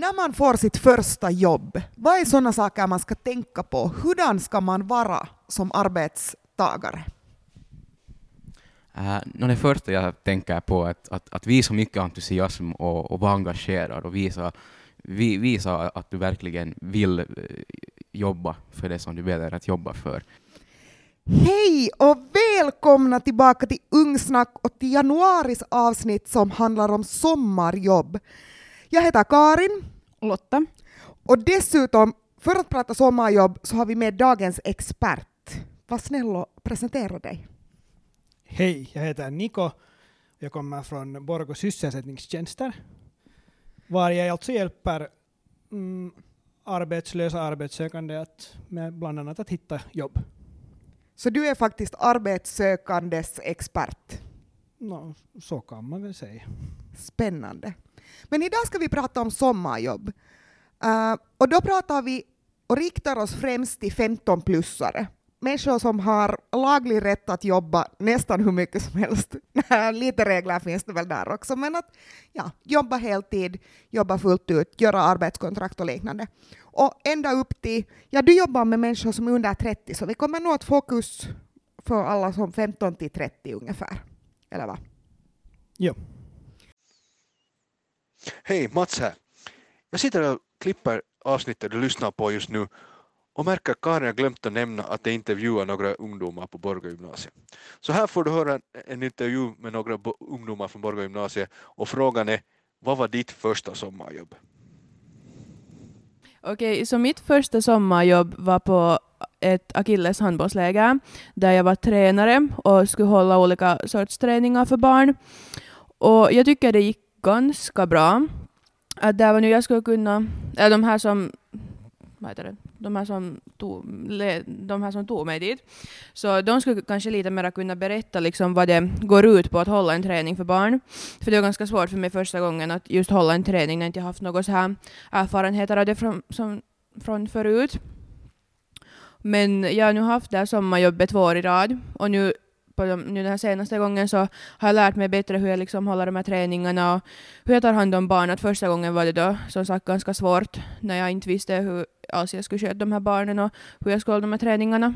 När man får sitt första jobb, vad är sådana saker man ska tänka på? Hurdan ska man vara som arbetstagare? Uh, no, det första jag tänker på är att, att, att visa mycket entusiasm och, och vara engagerad och visa, vi, visa att du verkligen vill uh, jobba för det som du väljer att jobba för. Hej och välkomna tillbaka till Ungsnack och till januaris avsnitt som handlar om sommarjobb. Jag heter Karin. Lotta. Och dessutom, för att prata sommarjobb så har vi med dagens expert. Var snäll och presentera dig. Hej, jag heter Niko. Jag kommer från Borgå sysselsättningstjänster. Var jag alltså hjälper mm, arbetslösa arbetssökande att, med bland annat att hitta jobb. Så du är faktiskt arbetssökandes expert? No, så kan man väl säga. Spännande. Men idag ska vi prata om sommarjobb. Uh, och då pratar vi och riktar oss främst till 15-plussare. Människor som har laglig rätt att jobba nästan hur mycket som helst. Lite regler finns det väl där också, men att ja, jobba heltid, jobba fullt ut, göra arbetskontrakt och liknande. Och ända upp till, ja du jobbar med människor som är under 30, så vi kommer nog att fokus för alla som 15 till 30 ungefär. Eller vad? Ja. Hej, Mats här. Jag sitter och klipper avsnittet du lyssnar på just nu och märker att Karin har glömt att nämna att jag intervjuar några ungdomar på Borgå gymnasiet. Så här får du höra en intervju med några ungdomar från Borgå gymnasiet och frågan är vad var ditt första sommarjobb? Okej, okay, så mitt första sommarjobb var på ett Akilles handbollsläger där jag var tränare och skulle hålla olika sorts träningar för barn. Och jag tycker det gick ganska bra. Att det var nu jag skulle kunna, eller de här som, vad heter det, de här som tog, de här som tog mig dit. Så de skulle kanske lite mer kunna berätta liksom vad det går ut på att hålla en träning för barn. För det var ganska svårt för mig första gången att just hålla en träning när jag inte haft några så här erfarenheter av det från, som, från förut. Men jag har nu haft det här sommarjobbet två år i rad och nu på dem nu den här senaste gången så har jag lärt mig bättre hur jag liksom håller de här träningarna och hur jag tar hand om barnet. Första gången var det då som sagt ganska svårt när jag inte visste hur alls jag skulle sköta de här barnen och hur jag skulle hålla de här träningarna. Eh,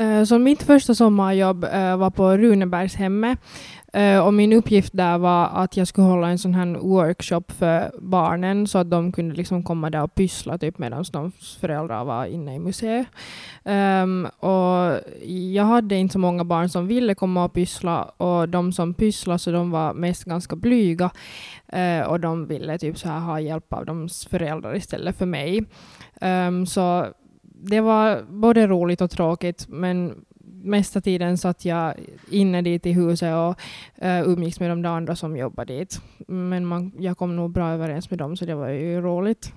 Eh, så mitt första sommarjobb eh, var på Runebergshemmet eh, och min uppgift där var att jag skulle hålla en sån här workshop för barnen så att de kunde liksom komma där och pyssla typ medan de föräldrar var inne i museet. Um, och jag hade inte så många barn som ville komma och pyssla och de som pysslade så de var mest ganska blyga uh, och de ville typ så här ha hjälp av deras föräldrar istället för mig. Um, så det var både roligt och tråkigt men mesta tiden satt jag inne dit i huset och uh, umgicks med de andra som jobbade dit. Men man, jag kom nog bra överens med dem så det var ju roligt.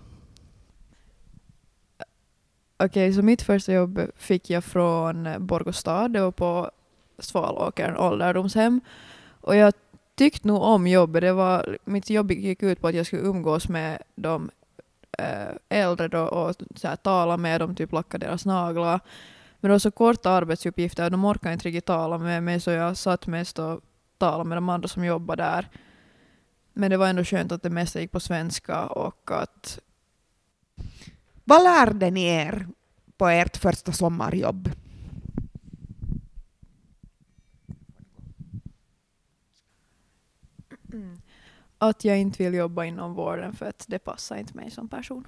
Okej, okay, så mitt första jobb fick jag från Borgostad. Det var på Svalåkern ålderdomshem. Och jag tyckte nog om jobbet. Det var, mitt jobb gick ut på att jag skulle umgås med de Eh, äldre då och så här, tala med dem, typ lacka deras naglar. Men det var så korta arbetsuppgifter och de orkade inte riktigt tala med mig så jag satt mest och talade med de andra som jobbade där. Men det var ändå skönt att det mesta gick på svenska och att... Vad lärde ni er på ert första sommarjobb? Att jag inte vill jobba inom vården för att det passar inte mig som person.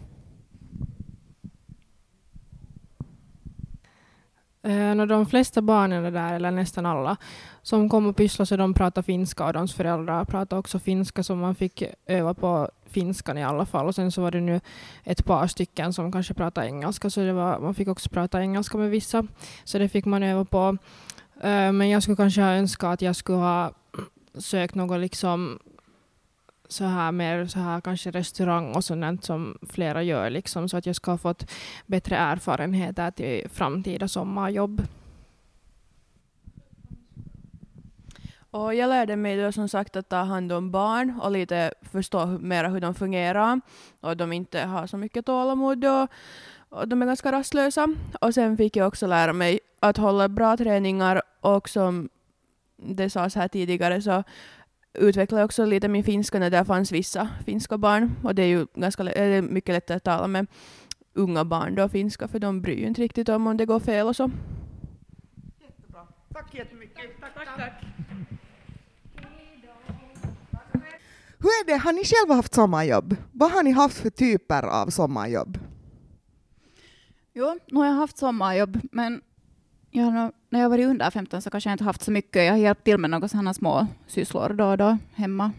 Eh, de flesta barnen är där, eller nästan alla, som kom och pysslade så de pratar finska och deras föräldrar pratar också finska så man fick öva på finskan i alla fall. Och sen så var det nu ett par stycken som kanske pratade engelska så det var, man fick också prata engelska med vissa. Så det fick man öva på. Eh, men jag skulle kanske ha önskat att jag skulle ha sökt något liksom så här mer så här kanske restaurang och sånt som flera gör liksom så att jag ska ha fått bättre erfarenheter till framtida sommarjobb. Och jag lärde mig då som sagt att ta hand om barn och lite förstå mer hur de fungerar och de inte har så mycket tålamod och, och de är ganska rastlösa. Och sen fick jag också lära mig att hålla bra träningar och som det sades här tidigare så utvecklade också lite min finska när det fanns vissa finska barn. Och det är ju ganska är mycket lättare att tala med unga barn då finska, för de bryr ju inte riktigt om om det går fel och så. Tack jättemycket. Tack, tack, tack. Hur är det, har ni själva haft sommarjobb? Vad har ni haft för typer av sommarjobb? Jo, nu har jag haft sommarjobb, men jag har när jag varit under 15 så kanske jag inte haft så mycket. Jag har hjälpt till med några sådana små sysslor då och då hemma.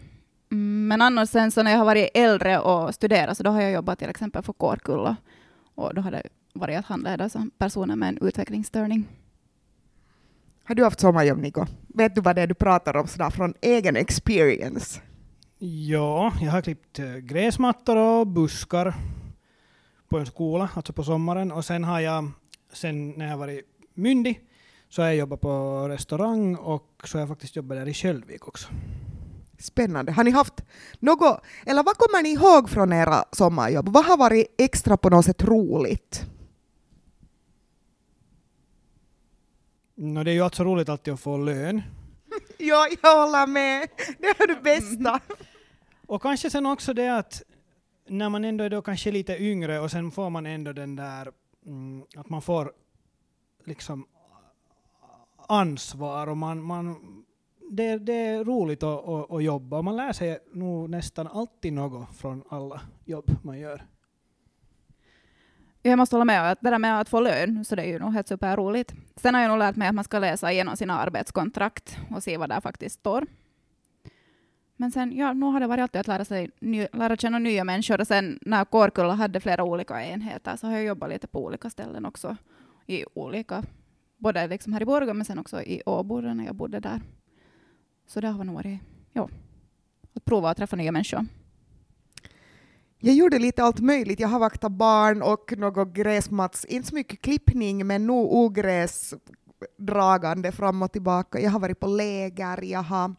Mm, men annars sen så när jag har varit äldre och studerat så då har jag jobbat till exempel för Kårkulla. Och då har det varit att handleda så personer med en utvecklingsstörning. Har du haft sommarjobb, Niko? Vet du vad det är du pratar om sådär från egen experience? Ja, jag har klippt eh, gräsmattor och buskar på en skola, alltså på sommaren. Och sen har jag, sen när jag varit myndig, så har jag jobbat på restaurang och så har jag faktiskt jobbat där i Köldvik också. Spännande. Har ni haft något, eller vad kommer ni ihåg från era sommarjobb? Vad har varit extra på något sätt roligt? No, det är ju alltså roligt alltid att få lön. Ja, jag håller med. Det är det bästa. Och kanske sen också det att när man ändå är då kanske lite yngre och sen får man ändå den där mm, att man får liksom ansvar och man, man det, det är roligt att, att, att jobba och man lär sig nog nästan alltid något från alla jobb man gör. Jag måste hålla med att det där med att få lön, så det är ju nog helt superroligt. Sen har jag nog lärt mig att man ska läsa igenom sina arbetskontrakt och se vad där faktiskt står. Men sen, ja, nu har det varit alltid att lära, sig, ny, lära känna nya människor. Och sen när Kårkulla hade flera olika enheter så har jag jobbat lite på olika ställen också. I olika, både liksom här i Borgå men sen också i Åbo när jag bodde där. Så det har nog varit, ja, att prova att träffa nya människor. Jag gjorde lite allt möjligt. Jag har vaktat barn och något gräsmats, inte så mycket klippning, men nog ogräs dragande fram och tillbaka. Jag har varit på läger, jag har,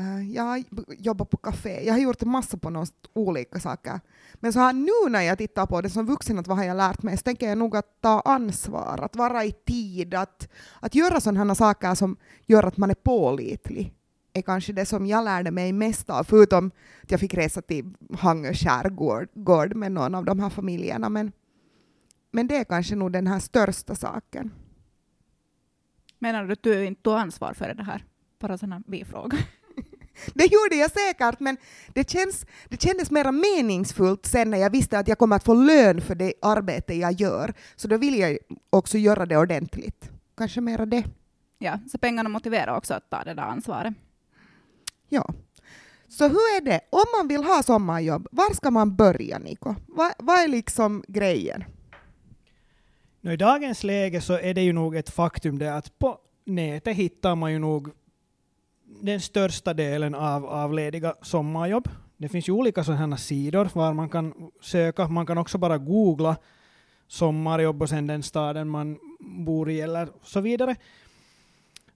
uh, jag har jobbat på café. Jag har gjort en massa på något olika saker. Men så här nu när jag tittar på det som vuxen, att vad har jag lärt mig, så tänker jag nog att ta ansvar, att vara i tid, att, att göra sådana saker som gör att man är pålitlig är kanske det som jag lärde mig mest av, förutom att jag fick resa till Hangö skärgård med någon av de här familjerna. Men, men det är kanske nog den här största saken. Menar du att du inte tog ansvar för det här? Bara sån här bifråga. Det gjorde jag säkert, men det, känns, det kändes mer meningsfullt sen när jag visste att jag kommer att få lön för det arbete jag gör. Så då vill jag också göra det ordentligt. Kanske mera det. Ja, så pengarna motiverar också att ta det där ansvaret. Ja. Så hur är det, om man vill ha sommarjobb, var ska man börja Niko? Va, vad är liksom grejen? Nu, I dagens läge så är det ju nog ett faktum det att på nätet hittar man ju nog den största delen av, av lediga sommarjobb. Det finns ju olika sådana sidor var man kan söka. Man kan också bara googla sommarjobb och sen den staden man bor i eller så vidare.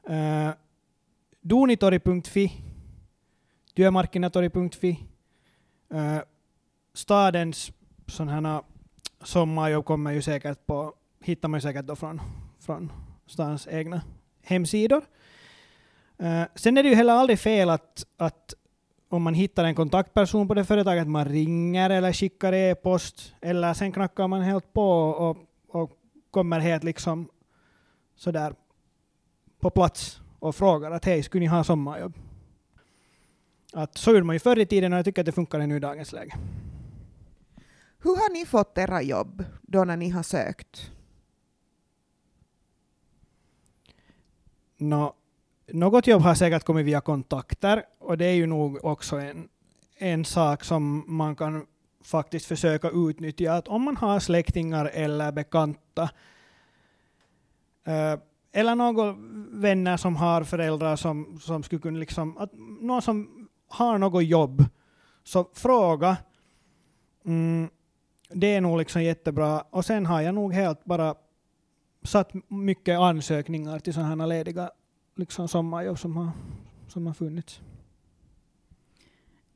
Eh, uh, Dunitori.fi, työmarkkinatori.fi, uh, stadens sådana sommarjobb kommer ju säkert på, hittar man ju säkert då från, från stadens egna hemsidor. Uh, sen är det ju heller aldrig fel att, att om man hittar en kontaktperson på det företaget, man ringer eller skickar e-post, eller sen knackar man helt på och, och kommer helt liksom sådär på plats och frågar att hej, skulle ni ha sommarjobb? Att så gjorde man ju förr i tiden och jag tycker att det funkar ännu i dagens läge. Hur har ni fått era jobb då när ni har sökt? Nå, något jobb har säkert kommit via kontakter och det är ju nog också en, en sak som man kan faktiskt försöka utnyttja. Att om man har släktingar eller bekanta eh, eller några vänner som har föräldrar som, som skulle kunna liksom, att någon som har något jobb, så fråga. Mm, det är nog liksom jättebra. Och sen har jag nog helt bara satt mycket ansökningar till sådana här lediga liksom sommarjobb som har, som har funnits.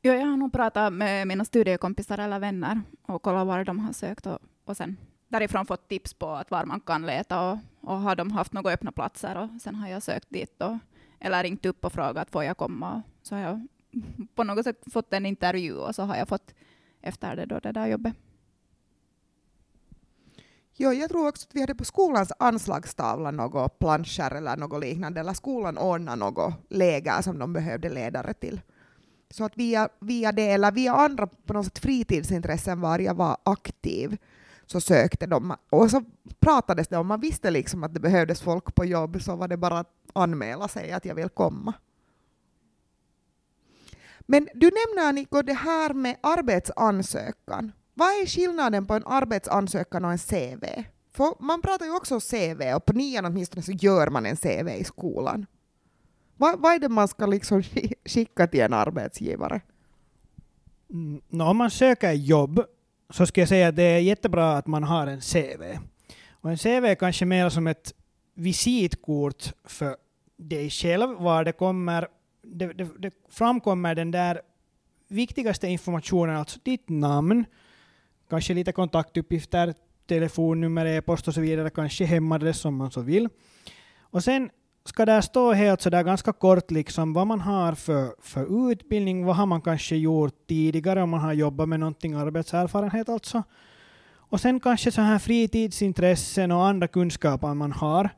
Ja, jag har nog pratat med mina studiekompisar eller vänner och kollat var de har sökt och, och sen därifrån fått tips på att var man kan leta och, och har de haft några öppna platser och sen har jag sökt dit och, eller ringt upp och frågat får jag komma så har jag på något sätt fått en intervju och så har jag fått efter det då det där jobbet. Jo, jag tror också att vi hade på skolans anslagstavla något planscher eller något liknande, eller skolan ordnade något läger som de behövde ledare till. Så att via, via det, eller via andra på något sätt fritidsintressen var jag var aktiv, så sökte de. Och så pratades det om, man visste liksom att det behövdes folk på jobb, så var det bara att anmäla sig att jag vill komma. Men du nämner Niko det här med arbetsansökan. Vad är skillnaden på en arbetsansökan och en CV? För man pratar ju också om CV och på nian åtminstone så gör man en CV i skolan. Vad, vad är det man ska liksom skicka till en arbetsgivare? Mm, no, om man söker jobb så ska jag säga att det är jättebra att man har en CV. Och en CV är kanske mer som ett visitkort för dig själv, var det kommer, det, det, det framkommer den där viktigaste informationen, alltså ditt namn, kanske lite kontaktuppgifter, telefonnummer, e-post och så vidare, kanske hemadress om man så vill. Och sen ska där stå helt sådär ganska kort liksom vad man har för, för utbildning, vad har man kanske gjort tidigare om man har jobbat med någonting, arbetserfarenhet alltså. Och sen kanske så här fritidsintressen och andra kunskaper man har.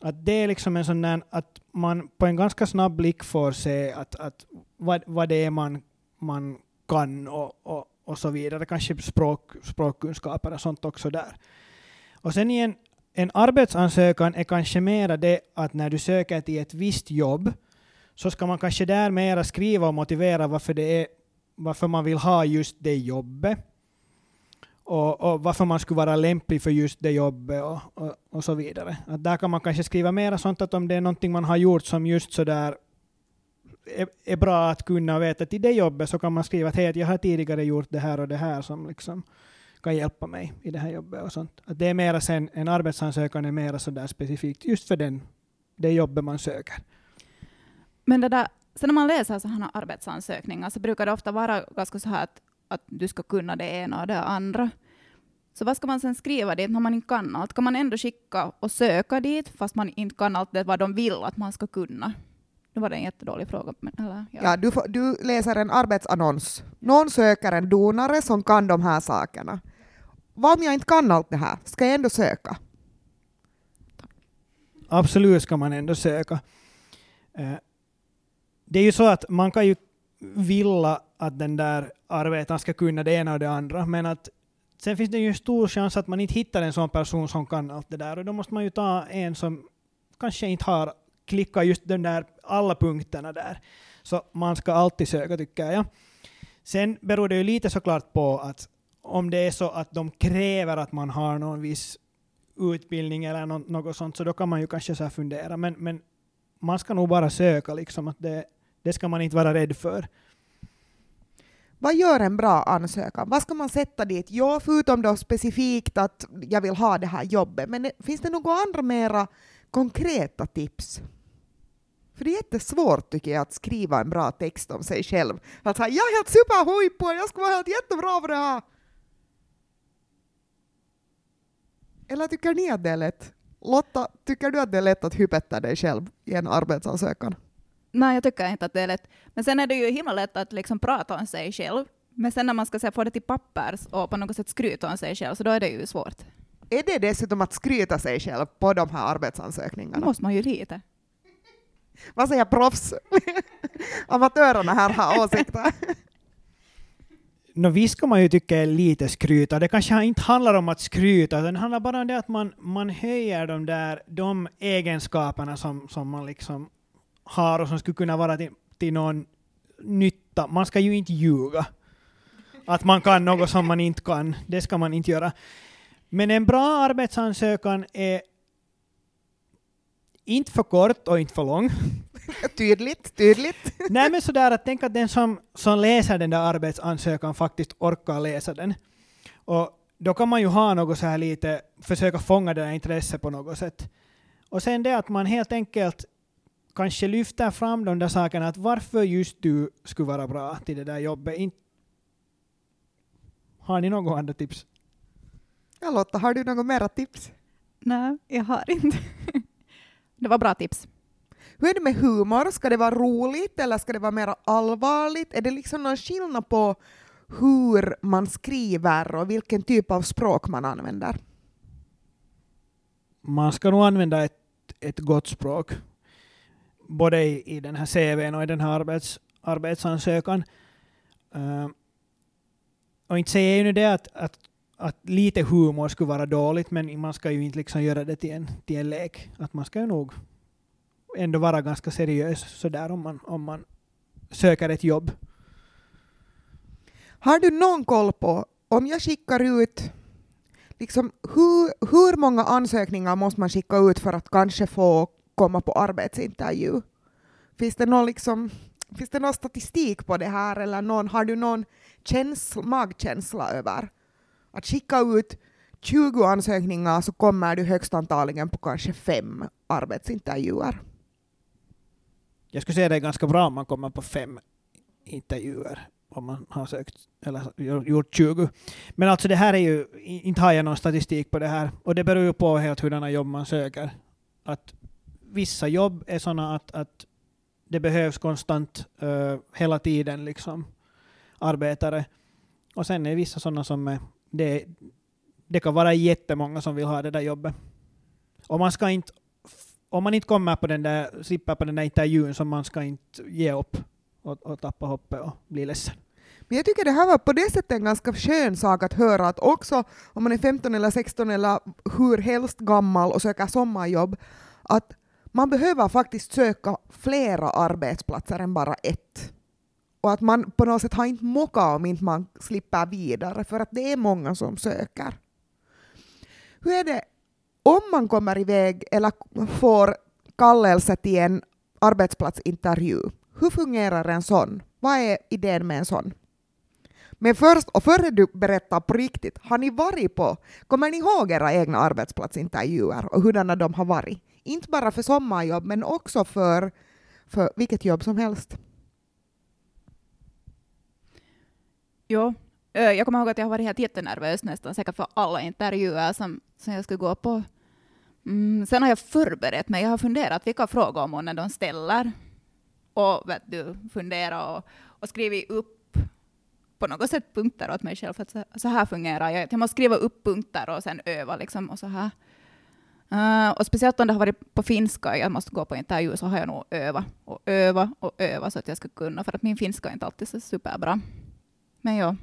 Att det är liksom en sån där, att man på en ganska snabb blick får se att, att vad, vad det är man, man kan och, och, och så vidare. Kanske språk, språkkunskaper och sånt också där. Och sen igen, en, en arbetsansökan är kanske mera det att när du söker till ett visst jobb så ska man kanske där mera skriva och motivera varför, det är, varför man vill ha just det jobbet. Och, och varför man skulle vara lämplig för just det jobbet och, och, och, så vidare. Att där kan man kanske skriva mera sånt att om det är någonting man har gjort som just sådär är, är bra att kunna veta till det jobbet så kan man skriva att hej, jag har tidigare gjort det här och det här som liksom kan hjälpa mig i det här jobbet och sånt. Att det är mera sen, en arbetsansökan är mera sådär specifikt just för den, det jobbet man söker. Men det där, sen när man läser sådana arbetsansökningar så brukar det ofta vara ganska så här att, att du ska kunna det ena och det andra. Så vad ska man sen skriva dit när man inte kan allt? Kan man ändå skicka och söka dit fast man inte kan allt det vad de vill att man ska kunna? Nu var det en jättedålig fråga. Men, eller, ja. ja du, får, du läser en arbetsannons. Någon söker en donare som kan de här sakerna. Vad om jag inte kan allt det här? Ska jag ändå söka? Absolut ska man ändå söka. Eh, det är ju så att man kan ju vilja att den där arbetaren ska kunna det ena och det andra, men att sen finns det ju en stor chans att man inte hittar en sån person som kan allt det där, och då måste man ju ta en som kanske inte har klicka just den där alla punkterna där. Så man ska alltid söka tycker jag. Sen beror det ju lite såklart på att om det är så att de kräver att man har någon viss utbildning eller något sånt, så då kan man ju kanske så fundera. Men, men man ska nog bara söka, liksom, att det, det ska man inte vara rädd för. Vad gör en bra ansökan? Vad ska man sätta dit? Ja, förutom då specifikt att jag vill ha det här jobbet, men finns det några andra mera konkreta tips? För det är jättesvårt tycker jag att skriva en bra text om sig själv. Att säga, jag är helt superhoj på jag ska vara helt jättebra på det här. Eller tycker ni att det är lätt? Lotta, tycker du att det är lätt att hypetta dig själv i en arbetsansökan? Nej, jag tycker inte att det är lätt. Men sen är det ju himla lätt att liksom prata om sig själv. Men sen när man ska få det till pappers och på något sätt skryta om sig själv, så då är det ju svårt. Är det dessutom att skryta sig själv på de här arbetsansökningarna? Det måste man ju lite. Vad säger proffs? Amatörerna här har åsikter. No, visst ska man ju tycka är lite skryta. Det kanske inte handlar om att skryta, utan det handlar bara om det att man, man höjer de där de egenskaperna som, som man liksom har och som skulle kunna vara till, till någon nytta. Man ska ju inte ljuga. Att man kan något som man inte kan, det ska man inte göra. Men en bra arbetsansökan är inte för kort och inte för lång. tydligt, tydligt. Nej men sådär att tänk att den som, som läser den där arbetsansökan faktiskt orkar läsa den. Och då kan man ju ha något så här lite, försöka fånga det där intresset på något sätt. Och sen det att man helt enkelt kanske lyfter fram de där sakerna, att varför just du skulle vara bra till det där jobbet. In har ni några andra tips? Ja Lotta, har du några mera tips? Nej, jag har inte. det var bra tips. Hur är det med humor? Ska det vara roligt eller ska det vara mer allvarligt? Är det liksom någon skillnad på hur man skriver och vilken typ av språk man använder? Man ska nog använda ett, ett gott språk. Både i, i den här CVn och i den här arbets, arbetsansökan. Uh, och inte säger jag ju nu det att, att, att lite humor skulle vara dåligt, men man ska ju inte liksom göra det till en, till en lek. Att man ska ju nog ändå vara ganska seriös sådär om man, om man söker ett jobb. Har du någon koll på om jag skickar ut liksom, hur, hur många ansökningar måste man skicka ut för att kanske få komma på arbetsintervju? Finns det någon, liksom, finns det någon statistik på det här eller någon, har du någon känsla, magkänsla över att skicka ut 20 ansökningar så kommer du högst antagligen på kanske fem arbetsintervjuer? Jag skulle säga det är ganska bra om man kommer på fem intervjuer om man har sökt eller gjort 20. Men alltså det här är ju, inte har jag någon statistik på det här, och det beror ju på helt hurdana jobb man söker. Att vissa jobb är sådana att, att det behövs konstant uh, hela tiden liksom arbetare. Och sen är vissa sådana som är, det, det kan vara jättemånga som vill ha det där jobbet. Och man ska inte, om man inte kommer på den där, slipper på den där intervjun så man ska inte ge upp och, och tappa hoppet och bli ledsen. Men jag tycker det här var på det sättet en ganska skön sak att höra att också om man är 15 eller 16 eller hur helst gammal och söker sommarjobb, att man behöver faktiskt söka flera arbetsplatser än bara ett. Och att man på något sätt har inte mockat om inte man slipper vidare, för att det är många som söker. Hur är det om man kommer iväg eller får kallelse till en arbetsplatsintervju? Hur fungerar en sån? Vad är idén med en sån? Men först, och före du berättar på riktigt, har ni varit på, kommer ni ihåg era egna arbetsplatsintervjuer och hurdana de har varit? Inte bara för sommarjobb, men också för, för vilket jobb som helst. Jo, jag kommer ihåg att jag har varit helt jättenervös nästan säkert för alla intervjuer som, som jag skulle gå på. Mm, sen har jag förberett mig. Jag har funderat vilka frågor månne de ställer. Och vet du, funderat och, och skrivit upp på något sätt punkter åt mig själv. För att så, här fungerar jag. Jag måste skriva upp punkter och sen öva liksom och så här. Uh, och speciellt om det har varit på finska, och jag måste gå på intervju, så har jag nog övat och öva och öva så att jag ska kunna, för att min finska är inte alltid så superbra. Men ja,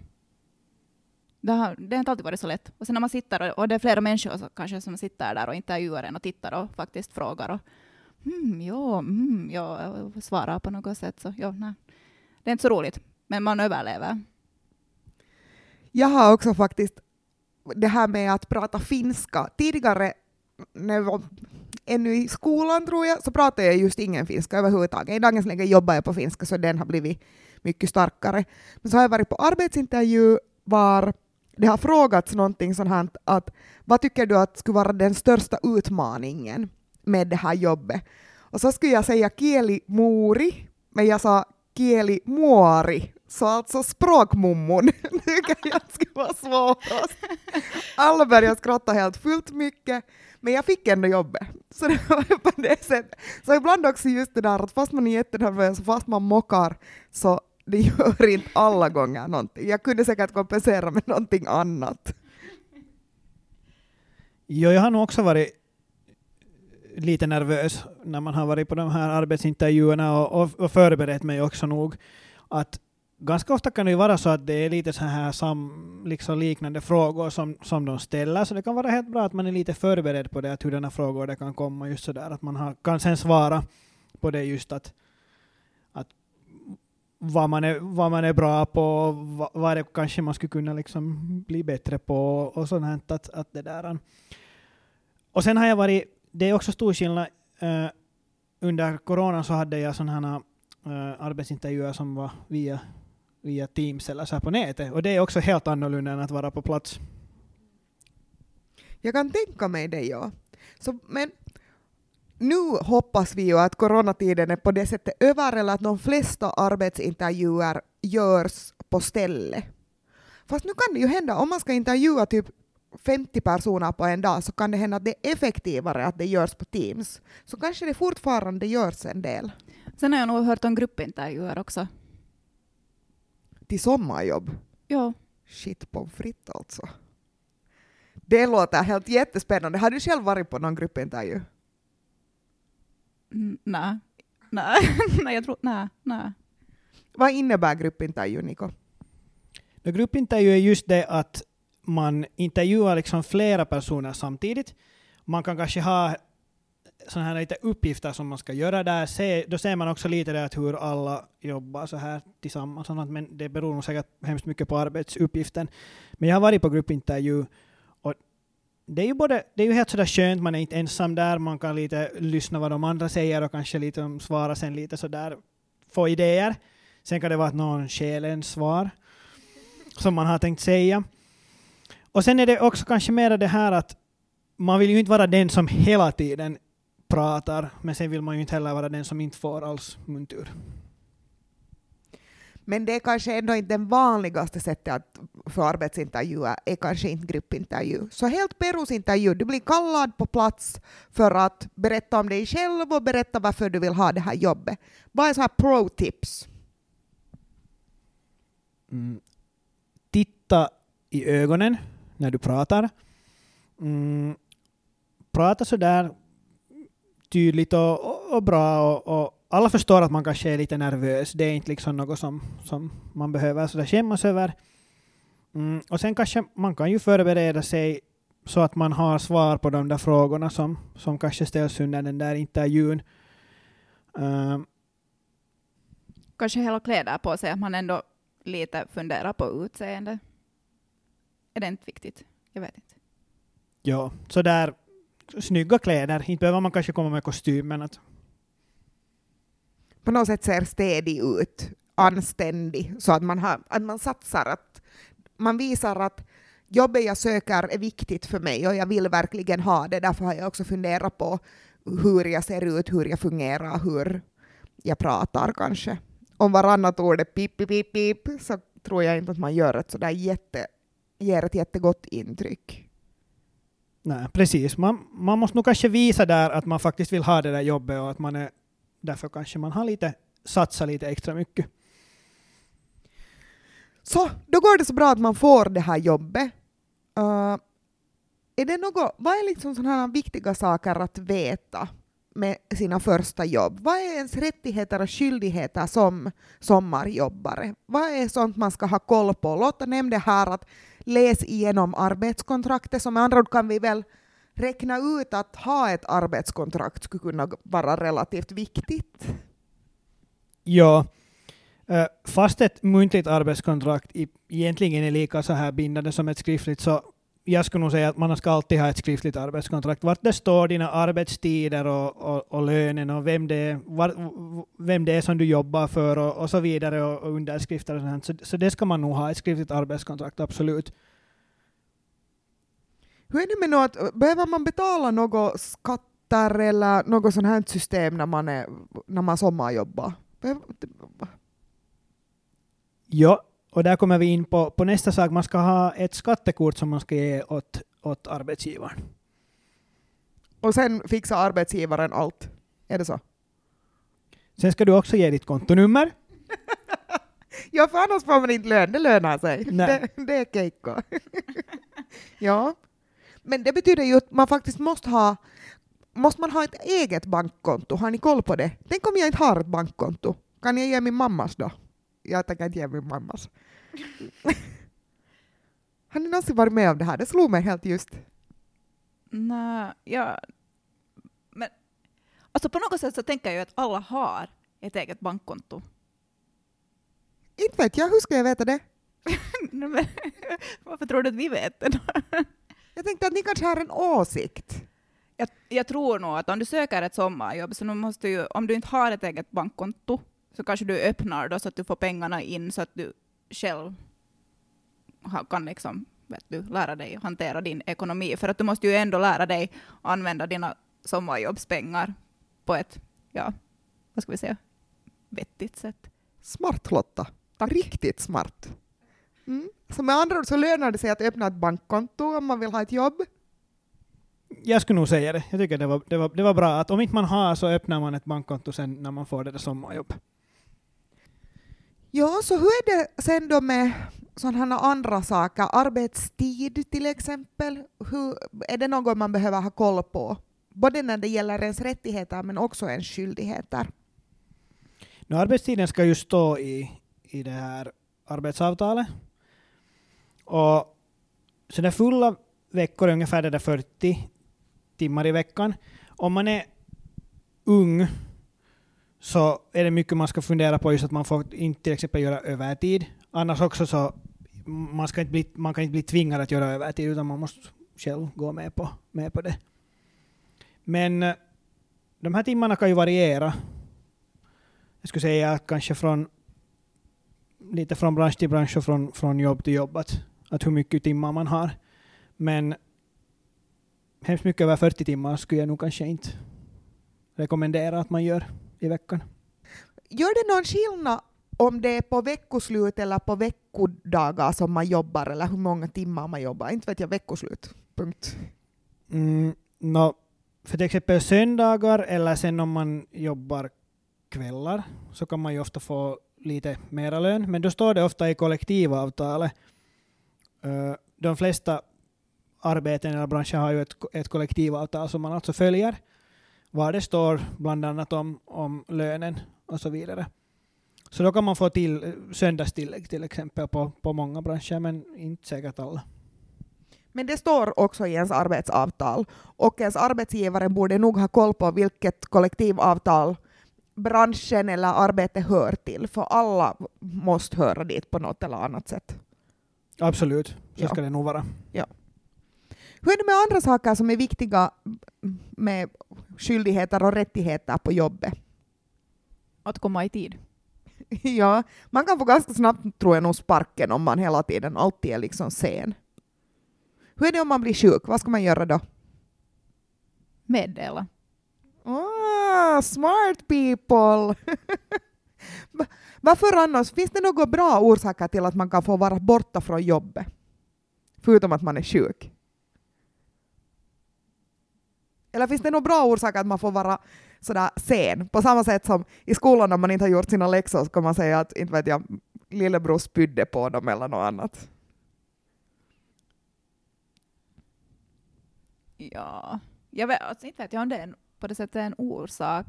det har, det har inte alltid varit så lätt. Och sen när man sitter, och, och det är flera människor så, kanske som sitter där och intervjuar en och tittar och faktiskt frågar och mm, ja, mm, ja, svarar på något sätt, så ja, nej. Det är inte så roligt, men man överlever. Jag har också faktiskt det här med att prata finska. Tidigare, när jag var ännu i skolan tror jag, så pratade jag just ingen finska överhuvudtaget. I dagens läge jobbar jag på finska så den har blivit mycket starkare. Men så har jag varit på arbetsintervju var det har frågats någonting sånt här att vad tycker du att skulle vara den största utmaningen med det här jobbet? Och så skulle jag säga kieli muuri, men jag sa kielimuori, så alltså språkmummon tycker jag skulle vara svårast. Alla började skratta helt fullt mycket, men jag fick ändå jobbet. Så det var på det sättet. Så ibland också just det där att fast man är jättenervös och fast man mockar så det gör inte alla gånger någonting. Jag kunde säkert kompensera med någonting annat. Jo, jag har nog också varit lite nervös när man har varit på de här arbetsintervjuerna och, och, och förberett mig också nog. Att ganska ofta kan det ju vara så att det är lite så här sam, liksom liknande frågor som, som de ställer, så det kan vara helt bra att man är lite förberedd på det, att hurdana frågor det kan komma, just så där att man har, kan sen svara på det just att, att vad, man är, vad man är bra på, vad, vad det kanske man skulle kunna liksom bli bättre på och sånt att, att det där. Och sen har jag varit, det är också stor skillnad, uh, under corona så hade jag sådana här uh, arbetsintervjuer som var via via Teams eller så här på nätet. Och det är också helt annorlunda än att vara på plats. Jag kan tänka mig det, ja. Så, men nu hoppas vi ju att coronatiden är på det sättet över eller att de flesta arbetsintervjuer görs på ställe. Fast nu kan det ju hända, om man ska intervjua typ 50 personer på en dag så kan det hända att det är effektivare att det görs på Teams. Så kanske det fortfarande görs en del Sen har jag nog hört om gruppintervjuer också. till sommarjobb. Ja. Shit pommes frites alltså. Det låter helt jättespännande. Har du själv varit på någon gruppintervju? Nej. Nej, nej, jag tror... Nej, nej. Vad innebär gruppintervju, Niko? No, gruppintervju är just det att man intervjuar liksom flera personer samtidigt. Man kan kanske ha såna här lite uppgifter som man ska göra där. Se, då ser man också lite det att hur alla jobbar så här tillsammans. Men det beror nog säkert hemskt mycket på arbetsuppgiften. Men jag har varit på gruppintervju det är ju, både, det är ju helt sådär skönt, man är inte ensam där, man kan lite lyssna vad de andra säger och kanske lite svara sen lite sådär, få idéer. Sen kan det vara att någon stjäl en svar som man har tänkt säga. Och sen är det också kanske mer det här att man vill ju inte vara den som hela tiden pratar, men sen vill man ju inte heller vara den som inte får alls muntur. Men det är kanske ändå inte det vanligaste sättet att för arbetsintervjuer är kanske inte gruppintervju. Så helt perusintervju, du blir kallad på plats för att berätta om dig själv och berätta varför du vill ha det här jobbet. Vad är så här pro-tips? Mm. Titta i ögonen när du pratar. Mm. Prata sådär tydligt och, och, och bra och, och alla förstår att man kanske är lite nervös. Det är inte liksom något som, som man behöver sådär skämmas över. Mm. Och sen kanske man kan ju förbereda sig så att man har svar på de där frågorna som, som kanske ställs under den där intervjun. Um, Kanske hela kläder på sig, att man ändå lite funderar på utseende. Är det inte viktigt? Jag vet inte. Ja, så där snygga kläder. Inte behöver man kanske komma med kostym, men att på något sätt ser stedig ut, anständig, så att man, har, att man satsar, att man visar att jobbet jag söker är viktigt för mig och jag vill verkligen ha det. Därför har jag också funderat på hur jag ser ut, hur jag fungerar, hur jag pratar kanske. Om varannat ord är pip, pip, pip, pip, så tror jag inte att man gör ett sådär jätte, ger ett jättegott intryck. nej, precis. Man, man måste nog kanske visa där att man faktiskt vill ha det där jobbet och att man är därför kanske man har lite satsat lite extra mycket. Så, då går det så bra att man får det här jobbet. Uh, är det något, vad är liksom sådana här viktiga saker att veta med sina första jobb? Vad är ens rättigheter och skyldigheter som sommarjobbare? Vad är sånt man ska ha koll på? Lotta nämnde här att läs igenom arbetskontraktet, så med andra ord kan vi väl räkna ut att ha ett arbetskontrakt skulle kunna vara relativt viktigt. Ja, eh, fast ett muntligt arbetskontrakt egentligen är lika så här bindande som ett skriftligt så jag skulle nog säga att man ska alltid ha ett skriftligt arbetskontrakt. Vart det står dina arbetstider och, och, och lönen och vem det, är, var, vem det är som du jobbar för och, och så vidare och, och underskrifter och sånt. Så, så det ska man nog ha, ett skriftligt arbetskontrakt, absolut. Hur är det med något, behöver man betala något skatter eller något sånt här system när man, är, när man sommarjobbar? Behöver- Ja, och där kommer vi in på, på nästa sak. Man ska ha ett skattekort som man ska ge åt, åt arbetsgivaren. Och sen fixar arbetsgivaren allt. Är det så? Sen ska du också ge ditt kontonummer. Ja, för annars får man inte lön. Det lönar sig. Nej. Det, det är keikko. ja. Men det betyder ju att man faktiskt måste ha Måste man ha ett eget bankkonto? Har ni koll på det? Tänk om jag inte har ett bankkonto? Kan jag ge min mammas då? Jag tänker inte ge min mammas. har ni någonsin varit med om det här? Det slog mig helt just. Nej, ja. Men alltså på något sätt så tänker jag ju att alla har ett eget bankkonto. Inte vet jag, hur ska jag veta det? Varför tror du att vi vet det då? Jag tänkte att ni kanske har en åsikt. Jag, jag tror nog att om du söker ett sommarjobb, så måste ju, om du inte har ett eget bankkonto, så kanske du öppnar då så att du får pengarna in så att du själv kan liksom, vet du, lära dig hantera din ekonomi. För att du måste ju ändå lära dig använda dina sommarjobbspengar på ett, ja, vad ska vi säga, vettigt sätt. Smart Lotta. Tack. Riktigt smart. Mm. Så med andra ord så lönar det sig att öppna ett bankkonto om man vill ha ett jobb. Jag skulle nog säga det. Jag tycker det var, det, var, det var bra att om inte man har så öppnar man ett bankkonto sen när man får det där sommarjobb. Ja, så hur är det sen då med sådana andra saker? Arbetstid till exempel. Hur, är det något man behöver ha koll på? Både när det gäller ens rättigheter men också ens skyldigheter. Nu, arbetstiden ska ju stå i, i det här arbetsavtalet. Och så där fulla veckor är ungefär det där 40 timmar i veckan. Om man är ung så är det mycket man ska fundera på just att man får inte till exempel göra övertid. Annars också så man, ska inte bli, man kan inte bli tvingad att göra övertid utan man måste själv gå med på, med på det. Men eh, de här timmarna kan ju variera. Jag skulle säga att kanske från lite från bransch till bransch och från, från jobb till jobb att, att hur mycket timmar man har. Men hemskt mycket över 40 timmar skulle jag nog kanske inte rekommendera att man gör i veckan. Gör det någon skillnad om det är på veckoslut eller på veckodagar som man jobbar eller hur många timmar man jobbar? Inte vet jag, veckoslut. Punkt. Mm, no, för till exempel söndagar eller sen om man jobbar kvällar så kan man ju ofta få lite mera lön, men då står det ofta i kollektivavtalet. Eh, de flesta arbeten eller branscher har ju ett, ett kollektivavtal som man alltså följer, var det står bland annat om, om lönen och så vidare. Så då kan man få till eh, söndagstillägg till exempel på, på många branscher, men inte säkert alla. Men det står också i ens arbetsavtal och ens arbetsgivare borde nog ha koll på vilket kollektivavtal branschen eller arbetet hör till, för alla måste höra dit på något eller annat sätt. Absolut, så Ja. ska det nog vara. Hur är det med andra saker som är viktiga med skyldigheter och rättigheter på jobbet? Att komma i tid. Ja, man kan få ganska snabbt, tror jag, nog sparken om man hela tiden alltid är liksom sen. Hur är det om man blir sjuk? Vad ska man göra då? Meddela. Ah, smart people! Varför annars? Finns det några bra orsaker till att man kan få vara borta från jobbet? Förutom att man är sjuk. Eller finns det några bra orsaker att man får vara sådär sen? På samma sätt som i skolan om man inte har gjort sina läxor så kan man säga att inte vet jag, lillebror spydde på dem eller något annat. Ja, jag vet alltså, inte vet jag om det är en, på det sättet en orsak.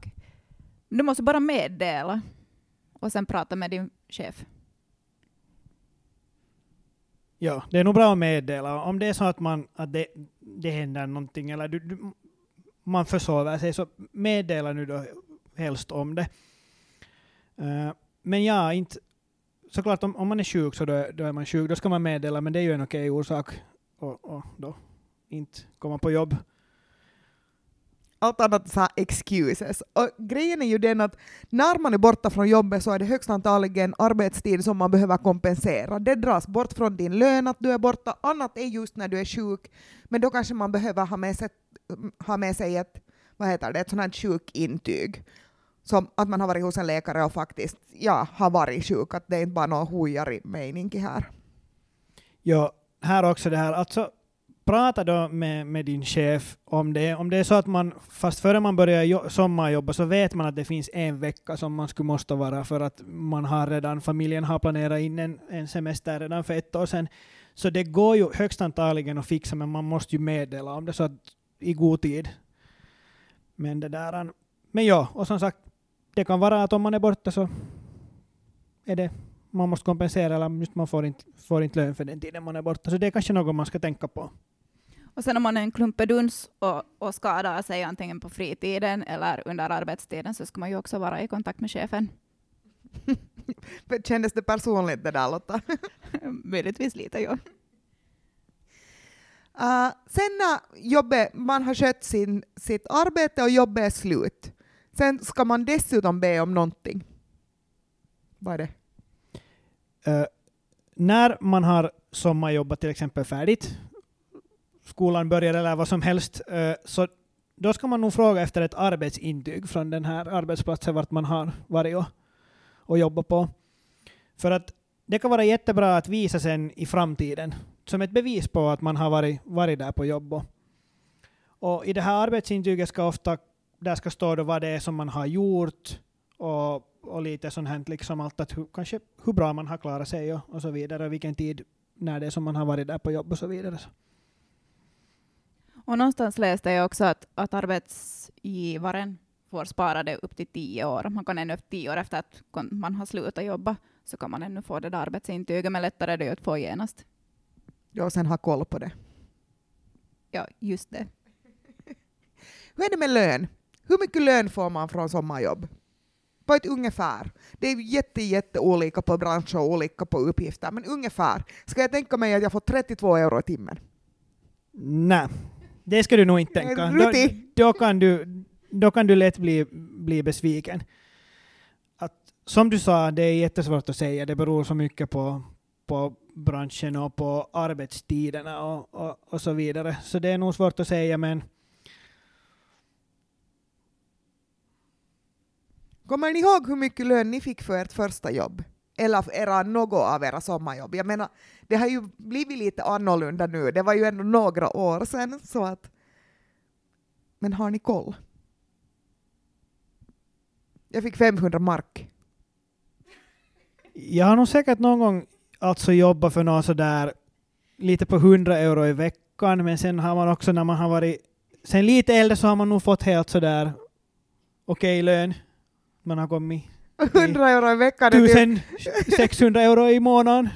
Du måste bara meddela och sen prata med din chef. Ja, det är nog bra att meddela. Om det är så att, man, att det, det händer någonting eller du, du, man försover sig, så meddela nu då helst om det. Uh, men ja, inte, såklart om, om man är sjuk så då, är- då är man sjuk, då ska man meddela, men det är ju en okej orsak och, och då inte komma på jobb allt annat är så här excuses. Och grejen är ju den att när man är borta från jobbet så är det högst antagligen arbetstid som man behöver kompensera. Det dras bort från din lön att du är borta. Annat är just när du är sjuk. Men då kanske man behöver ha med sig, ha med sig ett, vad heter det, ett sånt här sjukintyg. Som att man har varit hos en läkare och faktiskt ja, har varit sjuk. Att det är inte bara någon hujari mening här. Ja, här också det här, alltså prata då med, med din chef om det. Om det är så att man, fast före man börjar jo- sommarjobba så vet man att det finns en vecka som man skulle måste vara för att man har redan, familjen har planerat in en, en semester redan för ett år sedan. Så det går ju högst antagligen att fixa, men man måste ju meddela om det så att i god tid. Men det där, men ja, och som sagt, det kan vara att om man är borta så är det man måste kompensera eller just man får inte, får inte lön för den tiden man är borta. Så det är kanske något man ska tänka på. Och sen om man är en klumpeduns och, och skadar sig antingen på fritiden eller under arbetstiden så ska man ju också vara i kontakt med chefen. Kändes det personligt det där Lotta? Möjligtvis lite, ja. Uh, sen när jobbet, man har skött sin, sitt arbete och jobbet är slut, sen ska man dessutom be om någonting. Vad är det? Eh, när man har sommarjobbat till exempel färdigt, skolan börjar eller vad som helst, eh, så då ska man nog fråga efter ett arbetsintyg från den här arbetsplatsen vart man har varit och, och jobbat på. För att det kan vara jättebra att visa sen i framtiden som ett bevis på att man har varit, varit där på jobb. Och, och i det här arbetsintyget ska ofta där ska stå då vad det är som man har gjort och, och lite sånt här, liksom allt att hur, kanske hur bra man har klarat sig och, och så vidare, och vilken tid när det är som man har varit där på jobb och så vidare. Och någonstans läste jag också att, att arbetsgivaren får spara det upp till tio år. Man kan ännu tio år efter att man har slutat jobba så kan man ännu få det där arbetsintyget, men lättare är det ju att få genast. Ja, och sen ha koll på det. Ja, just det. Hur är det med lön? Hur mycket lön får man från sommarjobb? På ett ungefär. Det är jätte, jätte olika på branscher och olika på uppgifter, men ungefär. Ska jag tänka mig att jag får 32 euro i timmen? Nej, det ska du nog inte tänka. Då, då, kan du, då kan du lätt bli, bli besviken. Att, som du sa, det är jättesvårt att säga. Det beror så mycket på, på branschen och på arbetstiderna och, och, och så vidare. Så det är nog svårt att säga, men Kommer ni ihåg hur mycket lön ni fick för ert första jobb? Eller era, något av era sommarjobb? Jag menar, det har ju blivit lite annorlunda nu. Det var ju ändå några år sedan. Så att, men har ni koll? Jag fick 500 mark. Jag har nog säkert någon gång alltså jobbat för någon sådär lite på 100 euro i veckan, men sen har man också när man har varit sen lite äldre så har man nog fått helt sådär okej okay, lön man har kommit 100 euro i veckan. 1600 euro i månaden.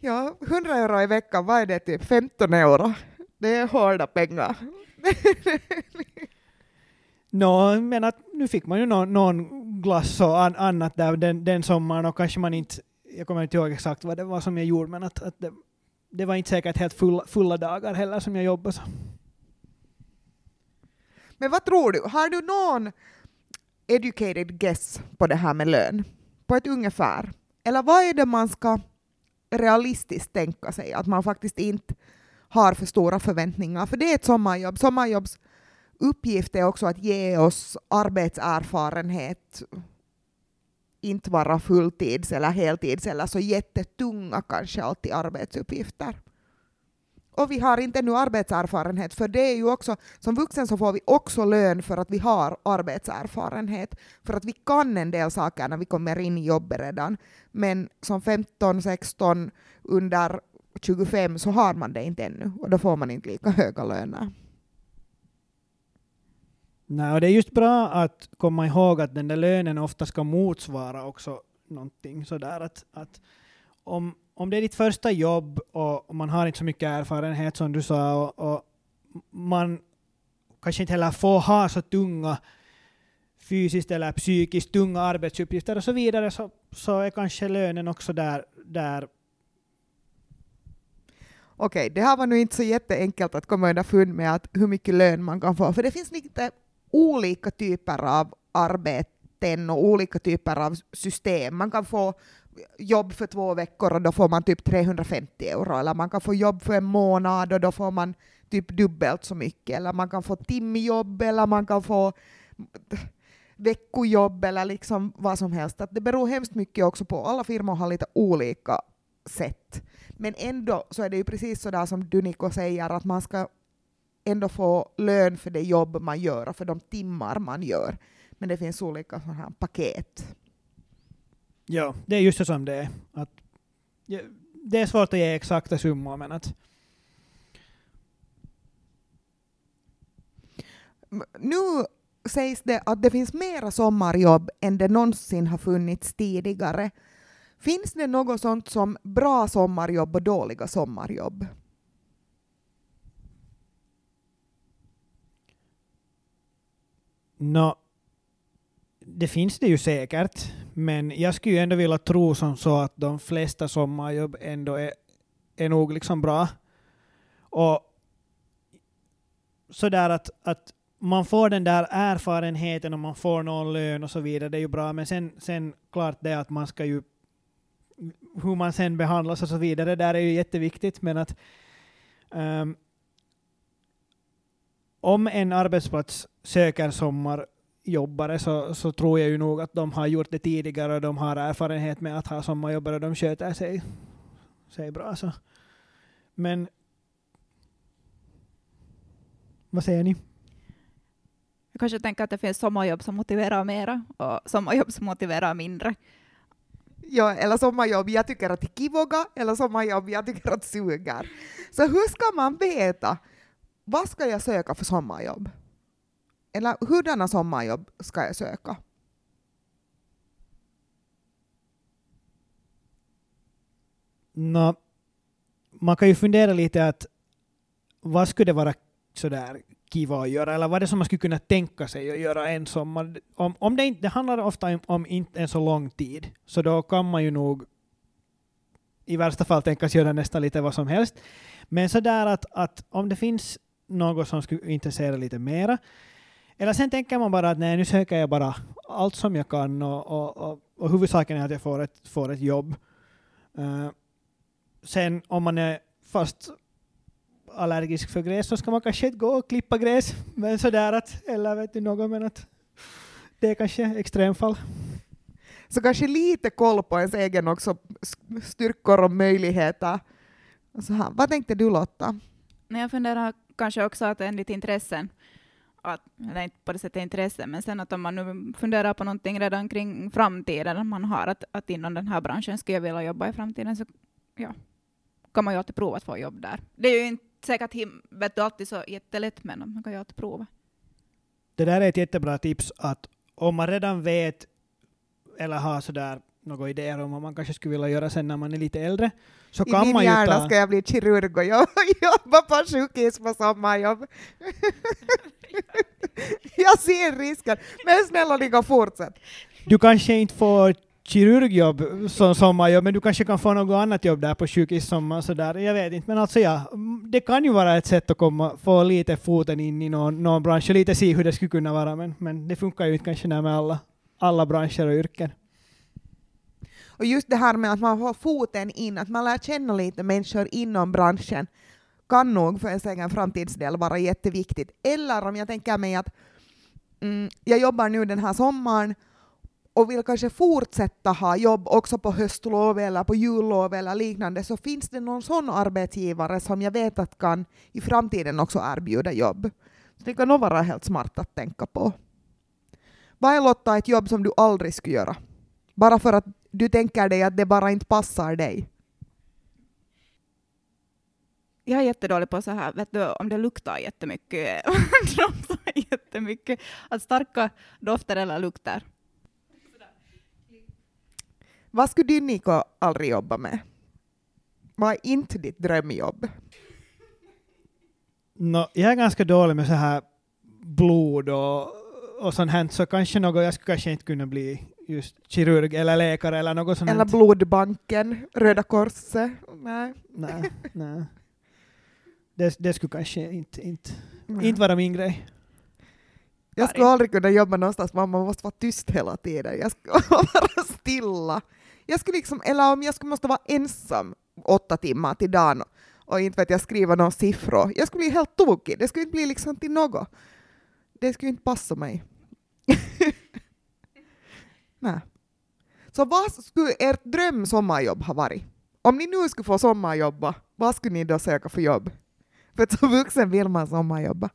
Ja, 100 euro i veckan, vad är det? Typ 15 euro. Det är hårda pengar. Nå, no, men att nu fick man ju någon, någon glass och an, annat där den, den sommaren och kanske man inte, jag kommer inte ihåg exakt vad det var som jag gjorde, men att, att det, det var inte säkert helt fulla, fulla dagar heller som jag jobbade. Så. Men vad tror du, har du någon educated guess på det här med lön? På ett ungefär. Eller vad är det man ska realistiskt tänka sig? Att man faktiskt inte har för stora förväntningar. För det är ett sommarjobb. Sommarjobbs uppgift är också att ge oss arbetserfarenhet. Inte vara fulltids eller heltids eller så jättetunga kanske alltid arbetsuppgifter och vi har inte ännu arbetserfarenhet, för det är ju också, som vuxen så får vi också lön för att vi har arbetserfarenhet, för att vi kan en del saker när vi kommer in i jobbet redan, men som 15, 16, under 25 så har man det inte ännu, och då får man inte lika höga löner. Nej, och det är just bra att komma ihåg att den där lönen ofta ska motsvara också någonting sådär att, att om, om det är ditt första jobb och, och man har inte så mycket erfarenhet som du sa och, och, man kanske inte heller får ha så tunga fysiskt eller psykiskt tunga arbetsuppgifter och så vidare så, så är kanske lönen också där, där Okej, det här var nu inte så jätteenkelt att komma underfund med att hur mycket lön man kan få, för det finns lite olika typer av arbeten och olika typer av system. Man kan få jobb för två veckor och då får man typ 350 euro, eller man kan få jobb för en månad och då får man typ dubbelt så mycket, eller man kan få timjobb eller man kan få veckojobb eller liksom vad som helst. Att det beror hemskt mycket också på, alla firmor har lite olika sätt. Men ändå så är det ju precis så där som Duniko säger, att man ska ändå få lön för det jobb man gör och för de timmar man gör. Men det finns olika sådana här paket. Ja, det är just så som det är. Att, det är svårt att ge exakta summor, men att nu sägs det att det finns mera sommarjobb än det någonsin har funnits tidigare. Finns det något sånt som bra sommarjobb och dåliga sommarjobb? No, det finns det ju säkert, men jag skulle ju ändå vilja tro som så att de flesta sommarjobb ändå är, är nog liksom bra. Och sådär att, att man får den där erfarenheten och man får någon lön och så vidare, det är ju bra, men sen, sen klart det att man ska ju hur man sen behandlas och så vidare, det där är ju jätteviktigt, men att um, om en arbetsplats söker sommar sommarjobbare så, så tror jag ju nog att de har gjort det tidigare och de har erfarenhet med att ha sommarjobbare och de sköter sig, sig bra. Så. Men vad säger ni? Jag kanske tänker att det finns sommarjobb som motiverar mera och sommarjobb som motiverar mindre. Ja, eller sommarjobb jag tycker att kivoga, eller sommarjobb jag tycker att suger. Så hur ska man veta, vad ska jag söka för sommarjobb? Eller hurdana sommarjobb ska jag söka? No, man kan ju fundera lite att vad skulle det vara sådär kiva att göra, eller vad är det som man skulle kunna tänka sig att göra en sommar? Om, om det, inte, det handlar ofta om, om inte en så lång tid, så då kan man ju nog i värsta fall tänkas göra nästan lite vad som helst. Men sådär att, att om det finns något som skulle intressera lite mera, eller sen tänker man bara att nej, nu söker jag bara allt som jag kan och, och, och, och huvudsaken är att jag får ett, får ett jobb. Uh, sen om man är fast allergisk för gräs så ska man kanske inte gå och klippa gräs. Men sådär att, eller vet du något, men att det är kanske extremfall. Så kanske lite koll på ens egen också styrkor och möjligheter. Så här. Vad tänkte du Lotta? Men jag funderar kanske också att enligt intressen, att, eller inte på det sättet intresse, men sen att om man nu funderar på någonting redan kring framtiden, man har att, att inom den här branschen skulle jag vilja jobba i framtiden, så ja, kan man ju alltid prova att få jobb där. Det är ju inte säkert vet du, alltid så jättelätt, men man kan ju alltid prova. Det där är ett jättebra tips att om man redan vet eller har sådär några idéer om vad man kanske skulle vilja göra sen när man är lite äldre, så I kan min man hjärna ta... ska jag bli kirurg och jo- jobba på sjukhus på sommarjobb. jag ser risken, men snälla Nico fortsätt. Du kanske inte får kirurgjobb som sommarjobb, men du kanske kan få något annat jobb där på sjukhus sommar sådär. Jag vet inte, men alltså ja, det kan ju vara ett sätt att komma, få lite foten in i någon, någon bransch och lite se hur det skulle kunna vara, men, men det funkar ju inte kanske där med alla, alla branscher och yrken. Och just det här med att man får foten in, att man lär känna lite människor inom branschen, kan nog för ens egen framtidsdel vara jätteviktigt. Eller om jag tänker mig att mm, jag jobbar nu den här sommaren och vill kanske fortsätta ha jobb också på höstlov eller på jullov eller liknande, så finns det någon sån arbetsgivare som jag vet att kan i framtiden också erbjuda jobb. Så det kan nog vara helt smart att tänka på. Vad är Lotta ett jobb som du aldrig skulle göra? Bara för att du tänker dig att det bara inte passar dig. Jag är jättedålig på så här, vet du, om det luktar jättemycket, jättemycket, att starka dofter eller lukter. Vad skulle du Niko aldrig jobba med? Vad är inte ditt drömjobb? No, jag är ganska dålig med så här blod och, och sånt här, så kanske något, jag skulle kanske inte kunna bli just kirurg eller läkare eller något sånt. Eller blodbanken, Röda Korset? Nej. Nej, nej. Det, det skulle kanske inte, inte, Nej. inte vara min grej. Jag skulle aldrig kunna jobba någonstans, man måste vara tyst hela tiden. Jag skulle vara stilla. Jag skulle liksom, eller om jag skulle måste vara ensam åtta timmar till dagen och inte vet jag skriva några siffror. Jag skulle bli helt tokig. Det skulle inte bli liksom till något. Det skulle inte passa mig. Nej. Så vad skulle ert dröm sommarjobb ha varit? Om ni nu skulle få sommarjobba, vad skulle ni då söka för jobb? För som vuxen vill man sommarjobba.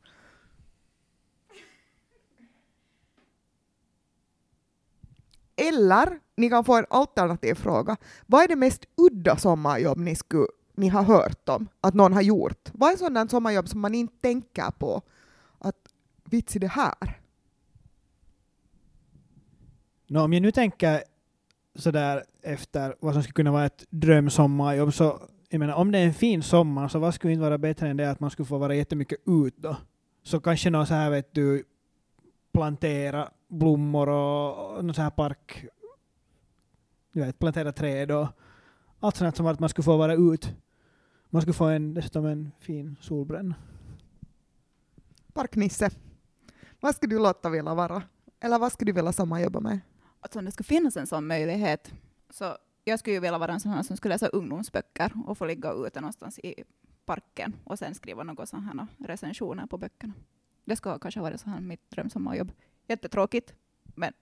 Eller ni kan få en alternativ fråga. Vad är det mest udda sommarjobb ni, skulle, ni har hört om att någon har gjort? Vad är sådant sommarjobb som man inte tänker på? Att vits i det här? Nå, om jag nu tänker sådär efter vad som skulle kunna vara ett drömsommarjobb så jag menar, om det är en fin sommar så vad skulle inte vara bättre än det att man skulle få vara jättemycket ut då? Så kanske någon så här vet du plantera blommor och, någon så här park du vet, plantera träd och allt sånt som att man skulle få vara ut. Man skulle få en, dessutom en fin solbränna. Parknisse. Vad skulle du låta vilja vara? Eller vad skulle du vilja sommarjobba med? Alltså om det skulle finnas en sån möjlighet, så jag skulle ju vilja vara en sån här som skulle läsa ungdomsböcker och få ligga ute någonstans i parken och sen skriva några sådana här recensioner på böckerna. Det skulle kanske vara så här mitt drömsommarjobb. jättetråkigt, men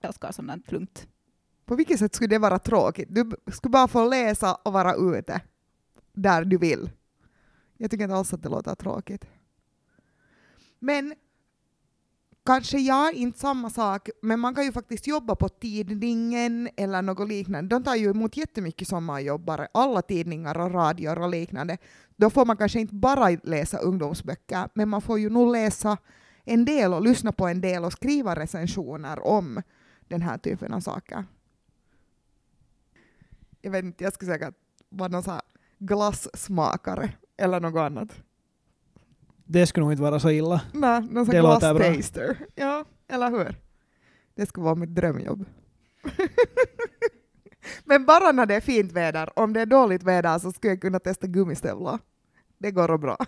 jag älskar sånt där lugnt. På vilket sätt skulle det vara tråkigt? Du skulle bara få läsa och vara ute där du vill. Jag tycker inte alls att det låter tråkigt. Men kanske ja, inte samma sak, men man kan ju faktiskt jobba på tidningen eller något liknande. De tar ju emot jättemycket sommarjobbare, alla tidningar och radior och liknande. Då får man kanske inte bara läsa ungdomsböcker, men man får ju nog läsa en del och lyssna på en del och skriva recensioner om den här typen av saker. Jag vet inte, jag skulle säkert vara någon här glassmakare eller något annat. Det skulle nog inte vara så illa. Nej, någon sån glasstaster. Ja, eller hur? Det skulle vara mitt drömjobb. Men bara när det är fint väder. Om det är dåligt väder så skulle jag kunna testa gummistövlar. Det går bra.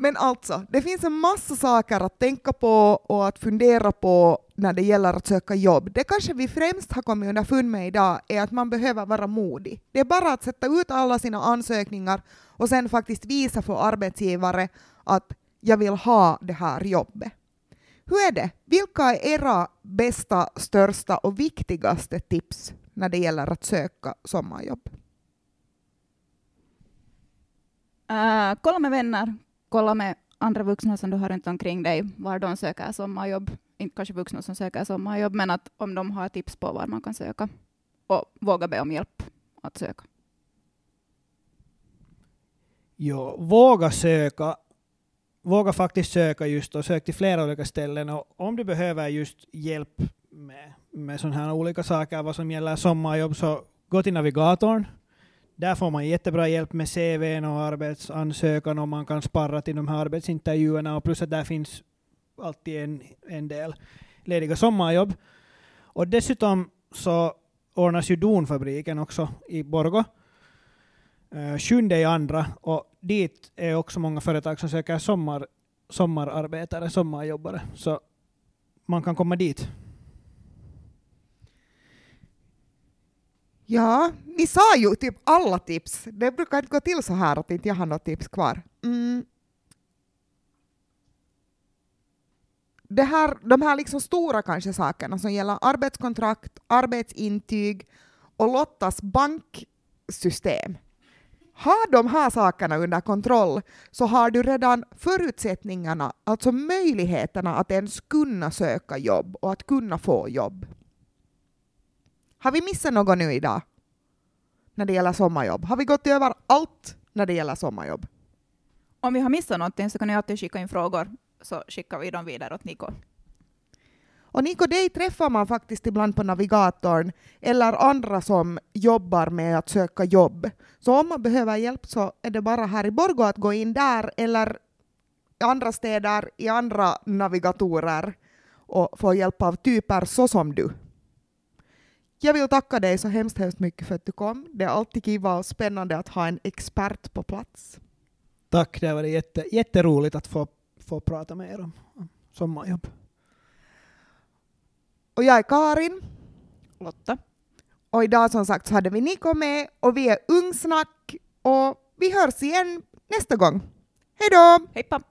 Men alltså, det finns en massa saker att tänka på och att fundera på när det gäller att söka jobb. Det kanske vi främst har kommit underfund med idag är att man behöver vara modig. Det är bara att sätta ut alla sina ansökningar och sen faktiskt visa för arbetsgivare att jag vill ha det här jobbet. Hur är det? Vilka är era bästa, största och viktigaste tips när det gäller att söka sommarjobb? Äh, uh, kolla med vänner, kolla med andra vuxna som du har runt omkring dig, var de söker sommarjobb. Inte kanske vuxna som söker sommarjobb, men att om de har tips på var man kan söka. Och våga be om hjälp att söka. Jo, våga söka. Våga faktiskt söka just och sök till flera olika ställen. Och om du behöver just hjälp med, med sådana här olika saker, vad som gäller sommarjobb, så gå till navigatorn. Där får man jättebra hjälp med CVn och arbetsansökan och man kan sparra till de här arbetsintervjuerna och plus att där finns alltid en, en del lediga sommarjobb. Och dessutom så ordnas ju Donfabriken också i Borgå. Eh, sjunde i andra och dit är också många företag som söker sommar, sommararbetare, sommarjobbare. Så man kan komma dit. Ja, ni sa ju typ alla tips. Det brukar inte gå till så här att inte jag har något tips kvar. Mm. Det här, de här liksom stora kanske sakerna som gäller arbetskontrakt, arbetsintyg och Lottas banksystem. Har de här sakerna under kontroll så har du redan förutsättningarna, alltså möjligheterna att ens kunna söka jobb och att kunna få jobb. Har vi missat något nu idag? När det gäller sommarjobb? Har vi gått över allt när det gäller sommarjobb? Om vi har missat någonting så kan ni alltid skicka in frågor, så skickar vi dem vidare åt Niko. Och Niko, dig träffar man faktiskt ibland på navigatorn eller andra som jobbar med att söka jobb. Så om man behöver hjälp så är det bara här i Borgå att gå in där eller i andra städer, i andra navigatorer och få hjälp av typer så som du. Jag vill tacka dig så hemskt, hemskt mycket för att du kom. Det är alltid kiva och spännande att ha en expert på plats. Tack, det har varit jätte, jätteroligt att få, få prata med er om, om sommarjobb. Och jag är Karin. Lotta. Och idag som sagt så hade vi Niko med och vi är Ungsnack och vi hörs igen nästa gång. Hej då! Heippa!